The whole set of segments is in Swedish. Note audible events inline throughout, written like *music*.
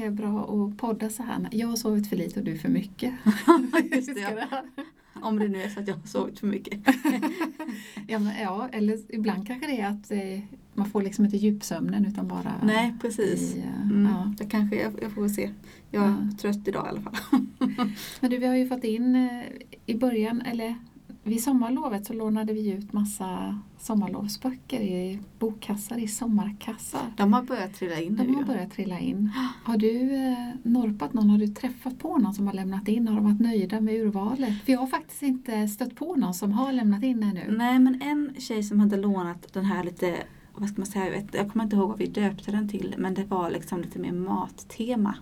det är bra att podda så här. Jag har sovit för lite och du för mycket. *laughs* Just det, ja. Om det nu är så att jag har sovit för mycket. *laughs* ja, men, ja, eller ibland kanske det är att eh, man får liksom inte djupsömnen utan bara... Nej, precis. I, eh, Mm, ja. det kanske jag, jag får se. Jag är Ja. trött idag i alla fall. *laughs* Men du, vi har ju fått in eh, i början, eller vid sommarlovet så lånade vi ut massa sommarlovsböcker i bokkassar, i sommarkassar. De har börjat trilla in nu. De har ju. börjat trilla in. *gasps* Har du eh, norpat någon? Har du träffat på någon som har lämnat in? Har de varit nöjda med urvalet? För jag har faktiskt inte stött på någon som har lämnat in ännu. Nej men en tjej som hade lånat den här lite, vad ska man säga, jag, kommer inte ihåg vad vi döpte den till men det var liksom lite mer mattema.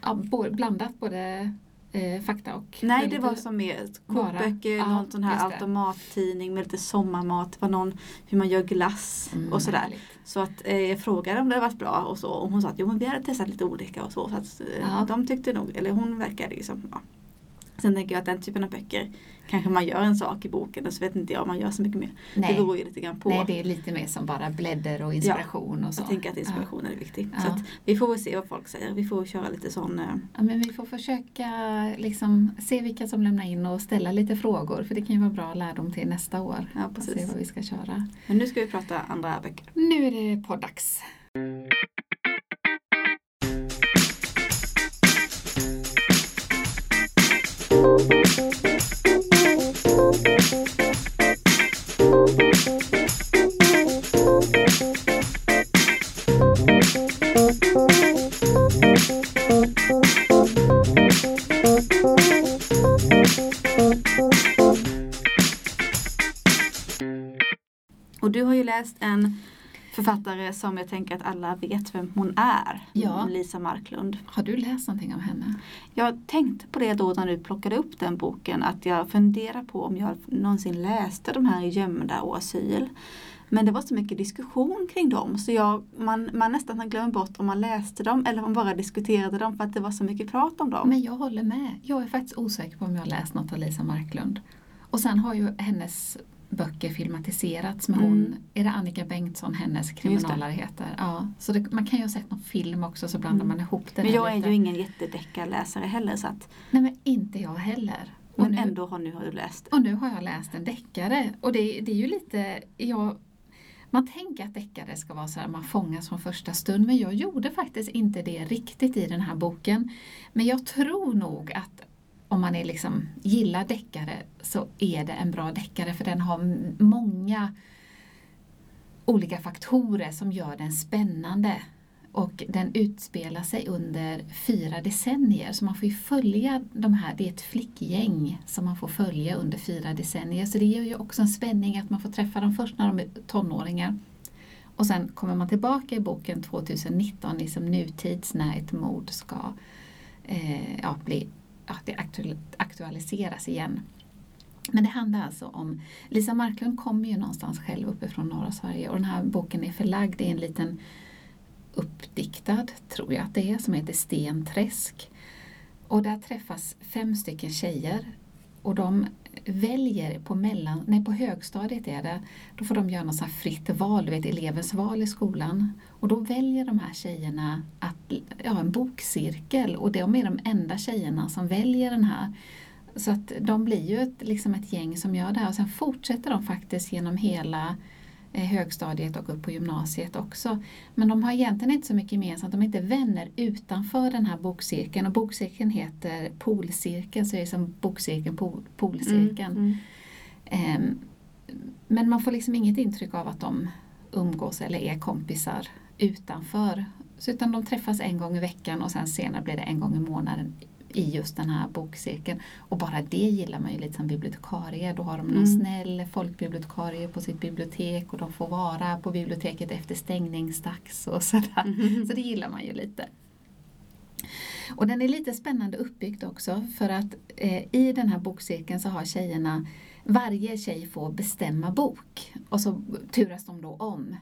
Ja, blandat både eh, fakta och... Nej det var som Bara. kokböcker, Ja, någon sån här automattidning med lite sommarmat. Det var någon hur man gör glass Mm, och sådär. härligt. Så att eh, jag frågade om det varit bra och så och hon sa att jo men vi hade testat lite olika och så. så att, eh, Ja. De tyckte nog, eller hon verkade liksom, ja. Sen tänker jag att den typen av böcker kanske man gör en sak i boken och så vet inte jag om man gör så mycket mer. Nej. Det beror ju lite grann på. Nej, det är lite mer som bara blädder och inspiration och så. Jag tänker att inspirationen är viktig. Så Ja. att vi får väl se vad folk säger. Vi får köra lite sån eh, Ja, men vi får försöka liksom, se vilka som lämnar in och ställa lite frågor för det kan ju vara bra lärdom till nästa år. Ja Och se precis. vad vi ska köra. Men nu ska vi prata andra böcker. Nu är det poddags. Författare som jag tänker att alla vet vem hon är. Ja. Lisa Marklund. Har du läst någonting om henne? Jag tänkte på det då när du plockade upp den boken att jag funderar på om jag någonsin läste de här Gömda och asyl. Men det var så mycket diskussion kring dem så jag, man, man nästan glömmer bort om man läste dem eller om man bara diskuterade dem för att det var så mycket prat om dem. Men jag håller med. Jag är faktiskt osäker på om jag har läst något av Lisa Marklund. Och sen har ju hennes böcker filmatiserats med Mm. hon, är det Annika Bengtsson, hennes kriminalare heter? Ja, så det, man kan ju ha sett någon film också så blandar Mm. man ihop det Men jag är lite. ju ingen jättedeckarläsare heller så att, Nej men inte jag heller. Men nu, ändå har, nu har du läst. och nu har jag läst en deckare och det, det är ju lite, jag, man tänker att deckare ska vara så här, man fångas från första stund men jag gjorde faktiskt inte det riktigt i den här boken. Men jag tror nog att om man är liksom, gillar deckare så är det en bra deckare för den har många olika faktorer som gör den spännande. Och den utspelar sig under fyra decennier så man får ju följa de här, det är ett flickgäng som man får följa under fyra decennier. Så det ger ju också en spänning att man får träffa dem först när de är tonåringar. Och sen kommer man tillbaka i boken 2019, liksom nutids när ett mord ska eh, ja, bli, ja, det aktualiseras igen. Men det handlar alltså om, Lisa Marklund kommer ju någonstans själv uppifrån norra Sverige och den här boken är förlagd i en liten uppdiktad, tror jag att det är, som heter Stenträsk. Och där träffas fem stycken tjejer och de väljer på, mellan, nej, på högstadiet är det, då får de göra något fritt val, du vet elevens val i skolan. Och då väljer de här tjejerna att, ja, en bokcirkel och de är de enda tjejerna som väljer den här. Så att de blir ju ett, liksom ett gäng som gör det här och sen fortsätter de faktiskt genom hela eh, högstadiet och upp på gymnasiet också. Men de har egentligen inte så mycket gemensamt, de är inte vänner utanför den här bokcirkeln och bokcirkeln heter Polcirkeln, så det är som bokcirkeln, pol, Polcirkeln. Mm, Ehm, Men man får liksom inget intryck av att de umgås eller är kompisar utanför. Så utan de träffas en gång i veckan och sen senare blir det en gång i månaden i just den här bokcirkeln. Och bara det gillar man ju lite som bibliotekarie. Då har de någon Mm. snäll folkbibliotekarie på sitt bibliotek och de får vara på biblioteket efter stängningsdags och sådär. Mm. Så det gillar man ju lite. Och den är lite spännande uppbyggd också för att eh, i den här bokcirkeln så har tjejerna, varje tjej får bestämma bok och så turas de då om.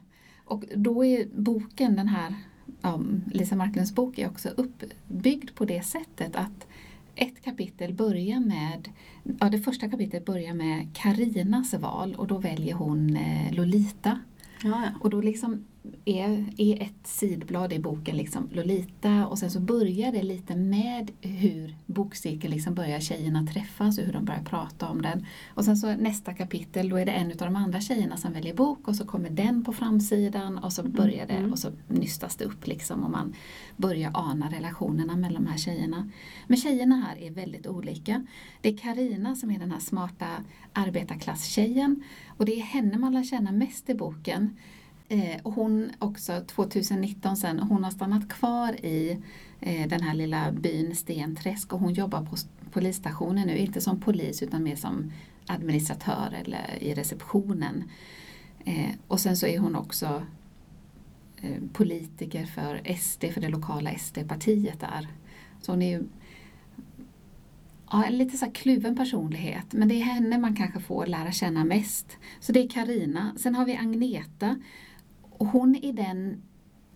Och då är boken, den här ja, Lisa Marklunds bok är också uppbyggd på det sättet att ett kapitel börjar med, ja det första kapitlet börjar med Karinas val och då väljer hon eh, Lolita. Ja, ja. Och då liksom är, är ett sidblad i boken liksom Lolita och sen så börjar det lite med hur bokcirkeln liksom börjar tjejerna träffas och hur de börjar prata om den. Och sen så nästa kapitel då är det en av de andra tjejerna som väljer bok och så kommer den på framsidan och så börjar det Mm. och så nystas det upp liksom och man börjar ana relationerna mellan de här tjejerna. Men tjejerna här är väldigt olika. Det är Karina som är den här smarta arbetarklasstjejen och det är henne man lär känna mest i boken. Eh, och hon också 2019 sen, hon har stannat kvar i eh, den här lilla byn Stenträsk och hon jobbar på polisstationen nu, inte som polis utan mer som administratör eller i receptionen. Eh, och sen så är hon också eh, politiker för SD, för det lokala SD-partiet där. Så hon är ju ja, en lite så här kluven personlighet men det är henne man kanske får lära känna mest. Så det är Karina. Sen har vi Agneta och hon är den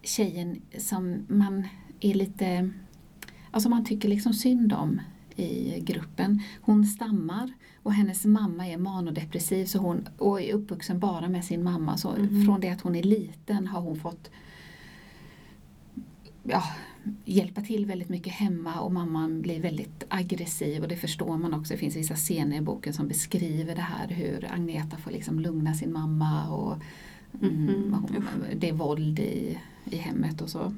tjejen som man är lite, alltså man tycker liksom synd om i gruppen. Hon stammar och hennes mamma är manodepressiv så hon, och är uppvuxen bara med sin mamma. Så Mhm. från det att hon är liten har hon fått ja, hjälpa till väldigt mycket hemma och mamman blir väldigt aggressiv och det förstår man också. Det finns vissa scener i boken som beskriver det här hur Agneta får liksom lugna sin mamma och mm, det är våld i, i hemmet och så.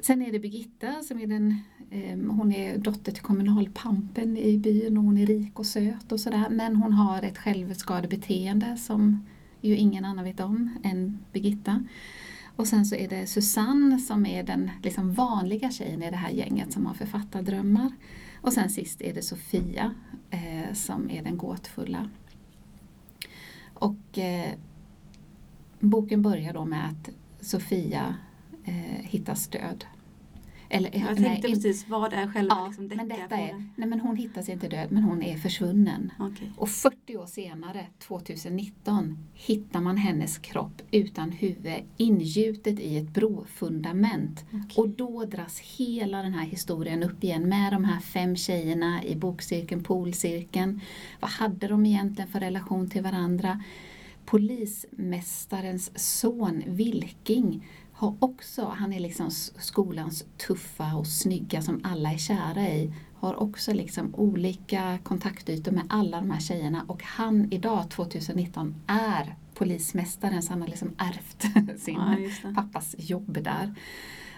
Sen är det Birgitta som är den eh, hon är dotter till kommunalpampen i byn och hon är rik och söt och sådär men hon har ett självskadebeteende som ju ingen annan vet om än Birgitta. Och sen så är det Susanne som är den liksom vanliga tjejen i det här gänget som har författardrömmar. Och sen sist är det Sofia eh, som är den gåtfulla. Och eh, boken börjar då med att Sofia eh, hittar stöd. Eller, Jag nej, tänkte in- precis, vad är själva ja, liksom men detta är, nej men hon hittas inte död men hon är försvunnen. Okej. Och 40 år senare, 2019, hittar man hennes kropp utan huvud ingjutet i ett brofundament. Okej. Och då dras hela den här historien upp igen med de här fem tjejerna i bokcirkeln, poolcirkeln. Vad hade de egentligen för relation till varandra? Polismästarens son Vilking har också, han är liksom skolans tuffa och snygga som alla är kära i, har också liksom olika kontaktytor med alla de här tjejerna och han idag 2019 är polismästaren så han har liksom ärvt *laughs* sin Ja, pappas jobb där.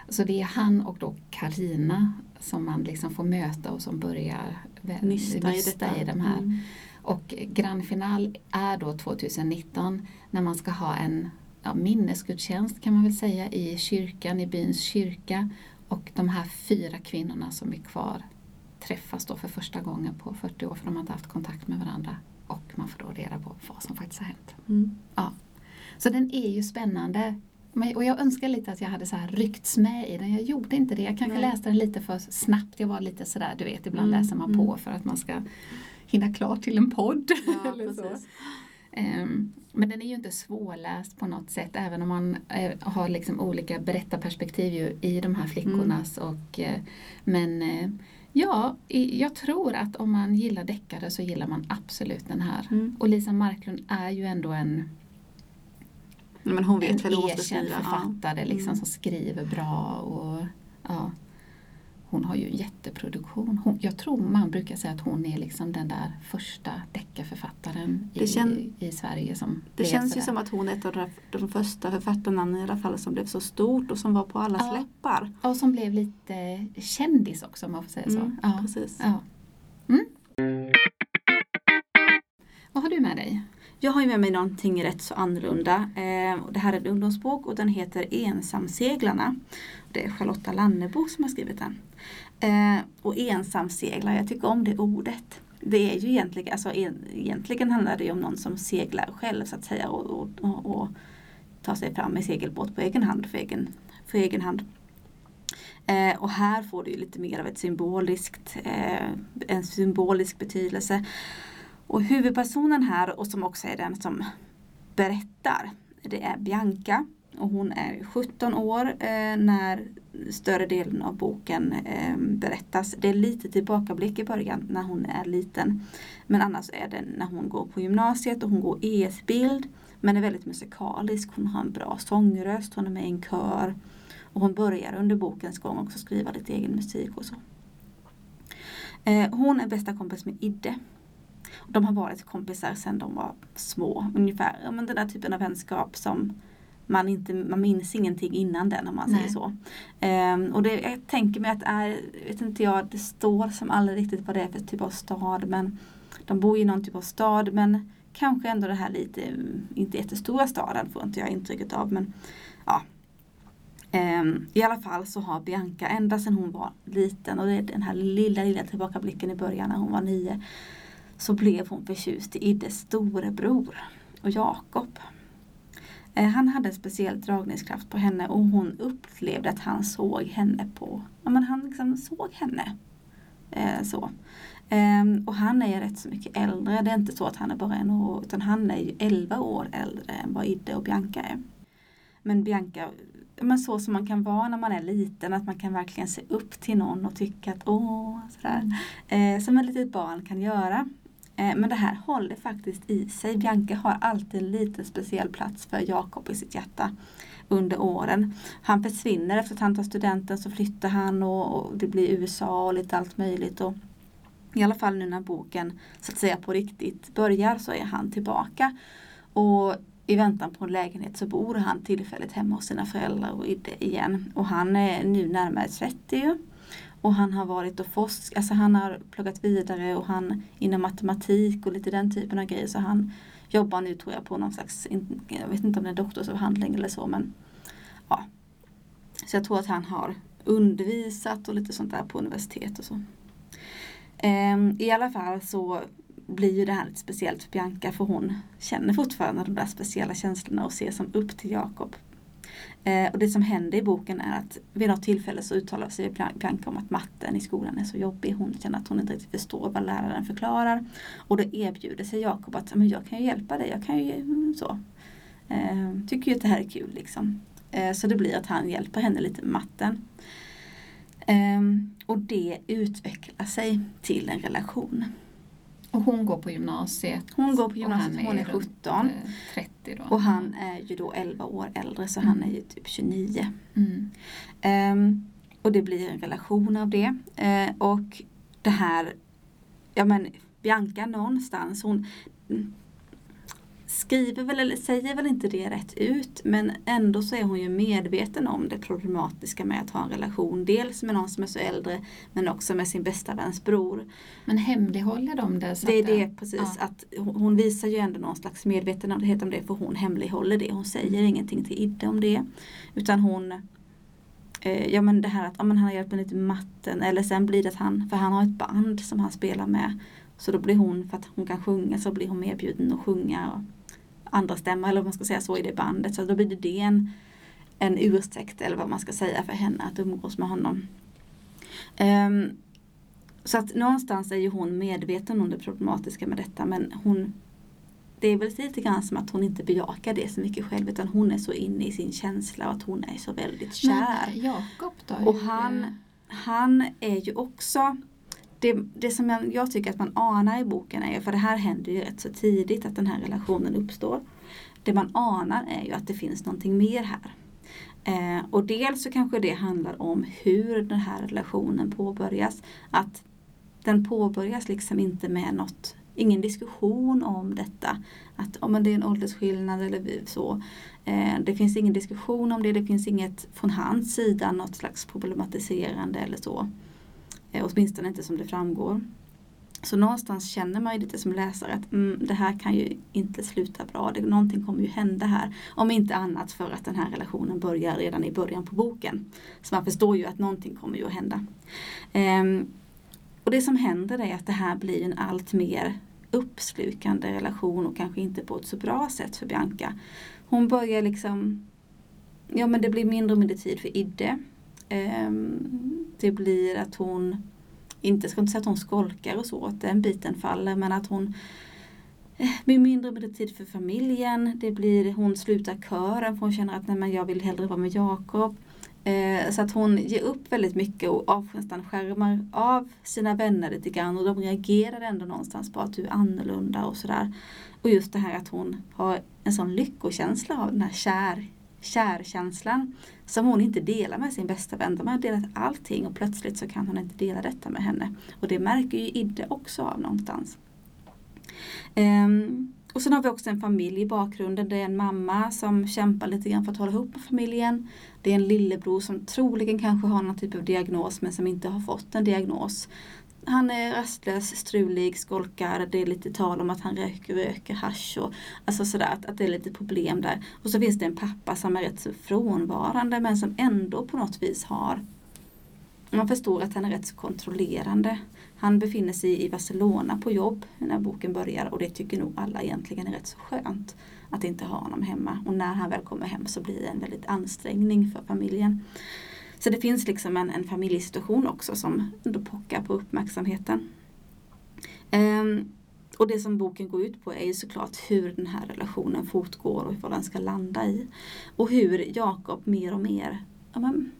Så det är han och då Karina som man liksom får möta och som börjar Nysta i i de här. Mm. Och grand final är då 2019 när man ska ha en ja, minnesgudstjänst kan man väl säga i kyrkan, i byns kyrka. Och de här fyra kvinnorna som är kvar träffas då för första gången på 40 år för de har inte haft kontakt med varandra. Och man får då reda på vad som faktiskt har hänt. Mm. Så den är ju spännande. Och jag önskar lite att jag hade så här ryckts med i den. Jag gjorde inte det. Jag kanske Nej. läste den lite för snabbt. Jag var lite sådär, du vet ibland Mm, läser man mm. på för att man ska hinna klart till en podd. *laughs* Ja, eller så. Ehm, men den är ju inte svårläst på något sätt även om man eh, har liksom olika berättarperspektiv ju i de här flickornas. Och, eh, men eh, ja, jag tror att om man gillar deckare så gillar man absolut den här. Mm. Och Lisa Marklund är ju ändå en Men hon vet en väl erkänd skriva. Ja. författare liksom, Mm. som skriver bra. Och, hon har ju jätteproduktion. Hon, jag tror man brukar säga att hon är liksom den där första deckarförfattaren i, kän- i Sverige. Som Det känns ju som att hon är ett av de, första författarnamnen i alla fall som blev så stort och som var på allas Ja. läppar. Och som blev lite kändis också om man får säga så. Mm, Ja. Precis. Ja. Mm. Vad har du med dig? Jag har ju med mig någonting rätt så annorlunda. Eh, det här är en ungdomsbok och den heter Ensamseglarna. Det är Charlotta Lannebo som har skrivit den. Eh, och ensamseglar, jag tycker om det ordet. Det är ju egentligen, alltså en, egentligen handlar det ju om någon som seglar själv så att säga och, och, och, och tar sig fram med segelbåt på egen hand för egen, för egen hand. Eh, och här får det ju lite mer av ett symboliskt, eh, en symbolisk betydelse. Och huvudpersonen här och som också är den som berättar, det är Bianca. Och hon är 17 år eh, när större delen av boken eh, berättas. Det är lite tillbakablick i början när hon är liten. Men annars är det när hon går på gymnasiet och hon går ES-bild. Men är väldigt musikalisk. Hon har en bra sångröst, hon är med i en kör. Och hon börjar under bokens gång också skriva lite egen musik och så. Eh, hon är bästa kompis med Idde. De har varit kompisar sedan de var små. Ungefär ja, men den där typen av vänskap som man, inte, man minns ingenting innan den om man Nej. säger så. Um, och det, jag tänker mig att är, vet inte jag, det står som aldrig riktigt vad det är för typ av stad men de bor i någon typ av stad men kanske ändå det här lite, inte jättestora staden får inte jag intrycket av men ja. Um, I alla fall så har Bianca ända sedan hon var liten och det är den här lilla lilla tillbakablicken i början när hon var nio så blev hon förtjust i Iddes storebror och Jakob. Eh, han hade en speciell dragningskraft på henne och hon upplevde att han såg henne på, ja men han liksom såg henne. Eh, så. Eh, och han är rätt så mycket äldre, det är inte så att han är bara en år, utan han är ju 11 år äldre än vad Idde och Bianca är. Men Bianca, men så som man kan vara när man är liten, att man kan verkligen se upp till någon och tycka att åh, sådär. Eh, som ett litet barn kan göra. Eh, men det här håller faktiskt i sig. Bianca har alltid en liten speciell plats för Jakob i sitt hjärta under åren. Han försvinner efter att han tar studenten så flyttar han och, och det blir USA och lite allt möjligt. Och I alla fall nu när boken så att säga på riktigt börjar så är han tillbaka. Och i väntan på en lägenhet så bor han tillfälligt hemma hos sina föräldrar och igen. Och han är nu närmare 30 och han har varit och forskat, alltså han har pluggat vidare och han inom matematik och lite den typen av grejer. Så han jobbar nu tror jag på någon slags, jag vet inte om det är doktorsavhandling eller så men ja. Så jag tror att han har undervisat och lite sånt där på universitet och så. Ehm, I alla fall så blir ju det här lite speciellt för Bianca för hon känner fortfarande de där speciella känslorna och ser som upp till Jakob Eh, och det som händer i boken är att vid något tillfälle så uttalar sig Bianca om att matten i skolan är så jobbig. Hon känner att hon inte riktigt förstår vad läraren förklarar. Och då erbjuder sig Jakob att men jag kan ju hjälpa dig. Jag kan ju mm, så. Eh, tycker ju att det här är kul liksom. Eh, så det blir att han hjälper henne lite med matten. Eh, och det utvecklar sig till en relation. Och hon går på gymnasiet? Hon går på gymnasiet, hon är 17. 30 eh, då. Och han är ju då 11 år äldre så mm. han är ju typ 29. Mm. Um, och det blir en relation av det. Uh, och det här, ja men Bianca någonstans, hon, skriver väl eller säger väl inte det rätt ut men ändå så är hon ju medveten om det problematiska med att ha en relation. Dels med någon som är så äldre men också med sin bästa väns bror. Men hemlighåller de det? det är det precis. Ja. att Hon visar ju ändå någon slags medvetenhet om det för hon hemlighåller det. Hon säger mm. ingenting till Idde om det. Utan hon eh, Ja men det här att ja, men han har hjälpt mig lite med matten eller sen blir det att han, för han har ett band som han spelar med. Så då blir hon, för att hon kan sjunga så blir hon medbjuden att sjunga. Och, andra stämma eller vad man ska säga så i det bandet. Så då blir det en, en ursäkt eller vad man ska säga för henne att umgås med honom. Um, så att någonstans är ju hon medveten om det problematiska med detta men hon det är väl lite grann som att hon inte bejakar det så mycket själv utan hon är så inne i sin känsla och att hon är så väldigt kär. Men Jakob då? Och han, han är ju också det, det som jag, jag, tycker att man anar i boken är, för det här händer ju rätt så tidigt att den här relationen uppstår. Det man anar är ju att det finns någonting mer här. Eh, och dels så kanske det handlar om hur den här relationen påbörjas. Att den påbörjas liksom inte med något, ingen diskussion om detta. Att om oh, det är en åldersskillnad eller så. Eh, det finns ingen diskussion om det, det finns inget från hans sida något slags problematiserande eller så. Eh, åtminstone inte som det framgår. Så någonstans känner man ju lite som läsare att mm, det här kan ju inte sluta bra. Det, någonting kommer ju hända här. Om inte annat för att den här relationen börjar redan i början på boken. Så man förstår ju att någonting kommer ju att hända. Ehm, och det som händer är att det här blir en allt mer uppslukande relation och kanske inte på ett så bra sätt för Bianca. Hon börjar liksom, ja men det blir mindre och mindre tid för Idde. Ehm, det blir att hon, inte ska inte säga att hon skolkar och så, att den biten faller, men att hon eh, blir mindre och mindre tid för familjen. Det blir, hon slutar kören för hon känner att nej, men jag vill hellre vara med Jakob. Eh, så att hon ger upp väldigt mycket och av, skärmar av sina vänner lite grann och de reagerar ändå någonstans på att du är annorlunda och sådär. Och just det här att hon har en sån lyckokänsla av den här kär, kärkänslan som hon inte delar med sin bästa vän. De har delat allting och plötsligt så kan hon inte dela detta med henne. Och det märker ju Idde också av någonstans. Um, och sen har vi också en familj i bakgrunden. Det är en mamma som kämpar lite grann för att hålla ihop med familjen. Det är en lillebror som troligen kanske har någon typ av diagnos men som inte har fått en diagnos. Han är rastlös, strulig, skolkar. Det är lite tal om att han röker, röker hash och alltså sådär att, att det är lite problem där. Och så finns det en pappa som är rätt så frånvarande men som ändå på något vis har man förstår att han är rätt så kontrollerande. Han befinner sig i Barcelona på jobb när boken börjar och det tycker nog alla egentligen är rätt så skönt att inte ha honom hemma. Och när han väl kommer hem så blir det en väldigt ansträngning för familjen. Så det finns liksom en, en familjesituation också som ändå pockar på uppmärksamheten. Um, och det som boken går ut på är ju såklart hur den här relationen fortgår och vad den ska landa i. Och hur Jakob mer och mer ja, men,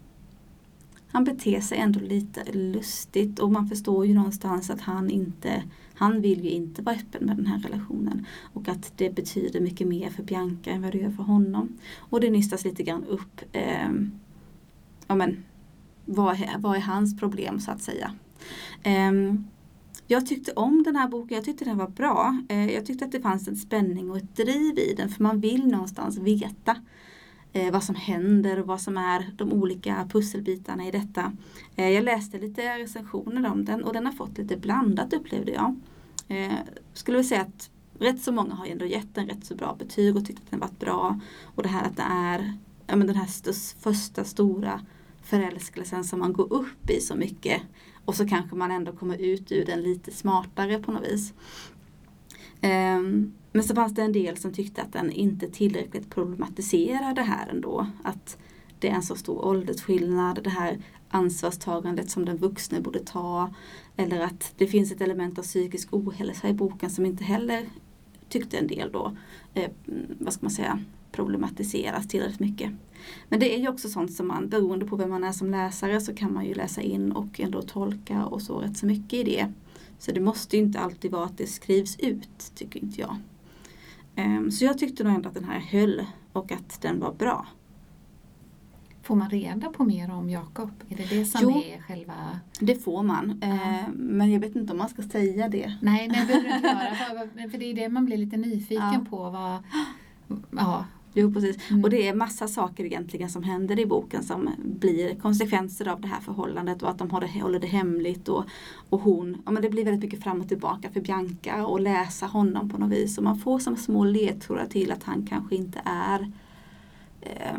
han beter sig ändå lite lustigt och man förstår ju någonstans att han inte han vill ju inte vara öppen med den här relationen och att det betyder mycket mer för Bianca än vad det gör för honom. Och det nystas lite grann upp eh, ja, men, vad, är, vad är hans problem så att säga. Um, jag tyckte om den här boken, jag tyckte den var bra. Uh, jag tyckte att det fanns en spänning och ett driv i den för man vill någonstans veta uh, vad som händer och vad som är de olika pusselbitarna i detta. Uh, jag läste lite recensioner om den och den har fått lite blandat upplevde jag. Skulle vi säga att rätt så många har ändå gett den rätt så bra betyg och tyckt att den varit bra. Och det här att det är ja, men den här st första stora förälskelsen som man går upp i så mycket. Och så kanske man ändå kommer ut ur den lite smartare på något vis. Um, men så fanns det en del som tyckte att den inte tillräckligt problematiserade det här ändå. Att det är en så stor åldersskillnad, det här ansvarstagandet som den vuxne borde ta. Eller att det finns ett element av psykisk ohälsa i boken som inte heller tyckte en del då, eh, vad ska man säga, problematiseras tillräckligt mycket. Men det är ju också sånt som man, beroende på vem man är som läsare, så kan man ju läsa in och ändå tolka och så rätt så mycket i det. Så det måste ju inte alltid vara att det skrivs ut, tycker inte jag. Ehm, så jag tyckte nog ändå att den här höll och att den var bra. Får man reda på mer om Jakob? Är det det som jo, är själva... det får man. Ja. Ehm, men jag vet inte om man ska säga det. Nej, det behöver du inte göra. För, för det är det man blir lite nyfiken ja. på. Vad, ja, Jo precis. Mm. Och det är massa saker egentligen som händer i boken som blir konsekvenser av det här förhållandet och att de håller det hemligt och, och hon, ja men det blir väldigt mycket fram och tillbaka för Bianca och läsa honom på något vis. Och man får som små ledtrådar till att han kanske inte är eh,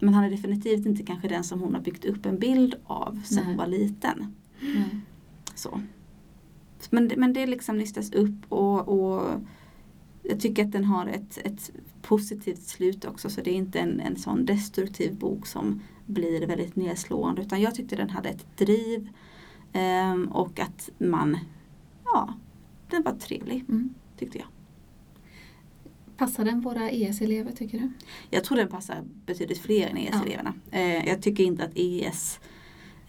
men han är definitivt inte kanske den som hon har byggt upp en bild av sen hon var liten. Mm. Så. Men, men det liksom nystas upp och, och jag tycker att den har ett, ett positivt slut också så det är inte en, en sån destruktiv bok som blir väldigt nedslående utan jag tyckte den hade ett driv um, och att man, ja, den var trevlig mm. tyckte jag. Passar den våra ES-elever tycker du? Jag tror den passar betydligt fler än ES-eleverna. Ja. Uh, jag tycker inte att ES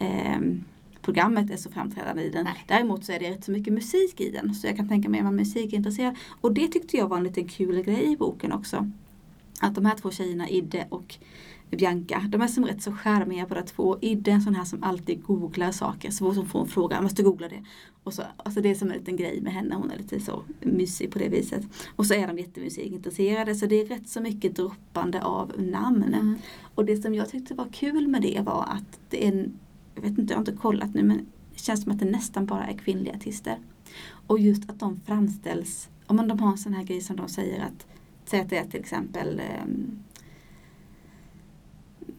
um, programmet är så framträdande i den. Nej. Däremot så är det rätt så mycket musik i den. Så jag kan tänka mig att man är musikintresserad. Och det tyckte jag var en liten kul grej i boken också. Att de här två tjejerna, Idde och Bianca, de är som rätt så charmiga båda två. Idde är en sån här som alltid googlar saker. Så fort hon får en fråga, jag måste googla det. Och så, alltså det är som en liten grej med henne, hon är lite så mysig på det viset. Och så är de jättemusikintresserade så det är rätt så mycket droppande av namn. Mm. Och det som jag tyckte var kul med det var att det är en jag vet inte, jag har inte kollat nu men det känns som att det nästan bara är kvinnliga artister. Och just att de framställs, om de har en sån här grej som de säger att, säg att det är till exempel um,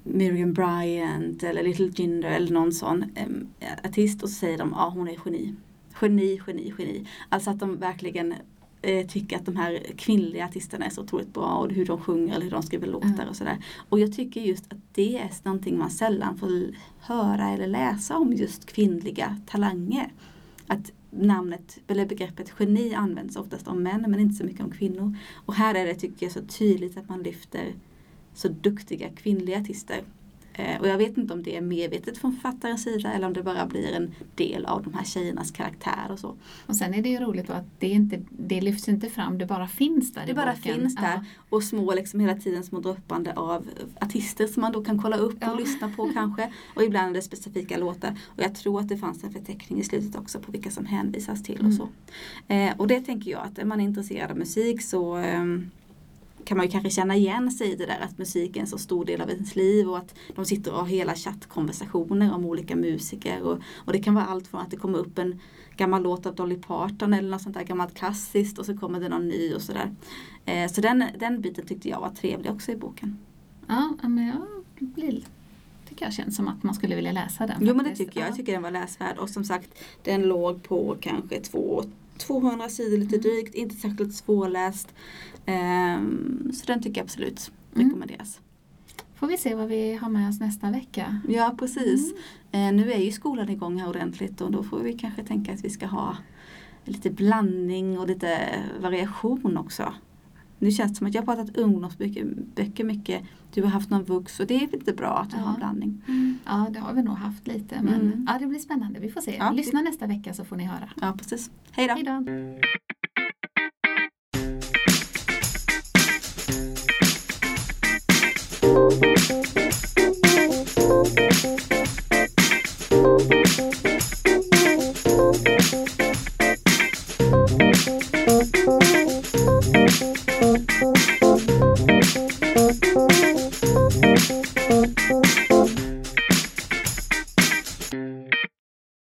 Miriam Bryant eller Little Jinder eller någon sån um, artist och så säger de ja ah, hon är geni. Geni, geni, geni. Alltså att de verkligen eh, tycker att de här kvinnliga artisterna är så otroligt bra och hur de sjunger eller hur de skriver låtar mm. och sådär. Och jag tycker just att det är någonting man sällan får höra eller läsa om just kvinnliga talanger. Att namnet eller begreppet geni används oftast om män men inte så mycket om kvinnor. Och här är det tycker jag så tydligt att man lyfter så duktiga kvinnliga artister. Eh, och jag vet inte om det är medvetet från författarens sida eller om det bara blir en del av de här tjejernas karaktär och så. Och sen är det ju roligt att det, inte, det lyfts inte fram, det bara finns där Det i bara boken. finns där Ja. och små liksom hela tiden små droppande av artister som man då kan kolla upp och Ja. lyssna på *laughs* kanske. Och ibland är det specifika låtar. Och jag tror att det fanns en förteckning i slutet också på vilka som hänvisas till och Mm. så. Eh, och det tänker jag att är man intresserad av musik så ehm, kan man ju kanske känna igen sig i det där att musik är en så stor del av ens liv och att de sitter och har hela chattkonversationer om olika musiker. Och, och det kan vara allt från att det kommer upp en gammal låt av Dolly Parton eller något sånt där gammalt klassiskt och så kommer det någon ny och sådär. Eh, så den, den biten tyckte jag var trevlig också i boken. Ja, men jag blir, tycker jag känns som att man skulle vilja läsa den. Jo men det tycker jag. Jag Ja. tycker den var läsvärd och som sagt den låg på kanske två, 200 sidor lite Mm. drygt, inte särskilt svårläst. Ehm, så den tycker jag absolut Mm. rekommenderas. Får vi se vad vi har med oss nästa vecka. Ja precis. Mm. Eh, nu är ju skolan igång här ordentligt och då får vi kanske tänka att vi ska ha lite blandning och lite variation också. Nu känns det som att jag har pratat ungdomsböcker böcker mycket. Du har haft någon vux och det är lite bra att du Ja. har en blandning. Ja, det har vi nog haft lite. Men Mm. ja, det blir spännande. Vi får se. Ja, Lyssna nästa vecka så får ni höra. Ja precis. Hej då! Música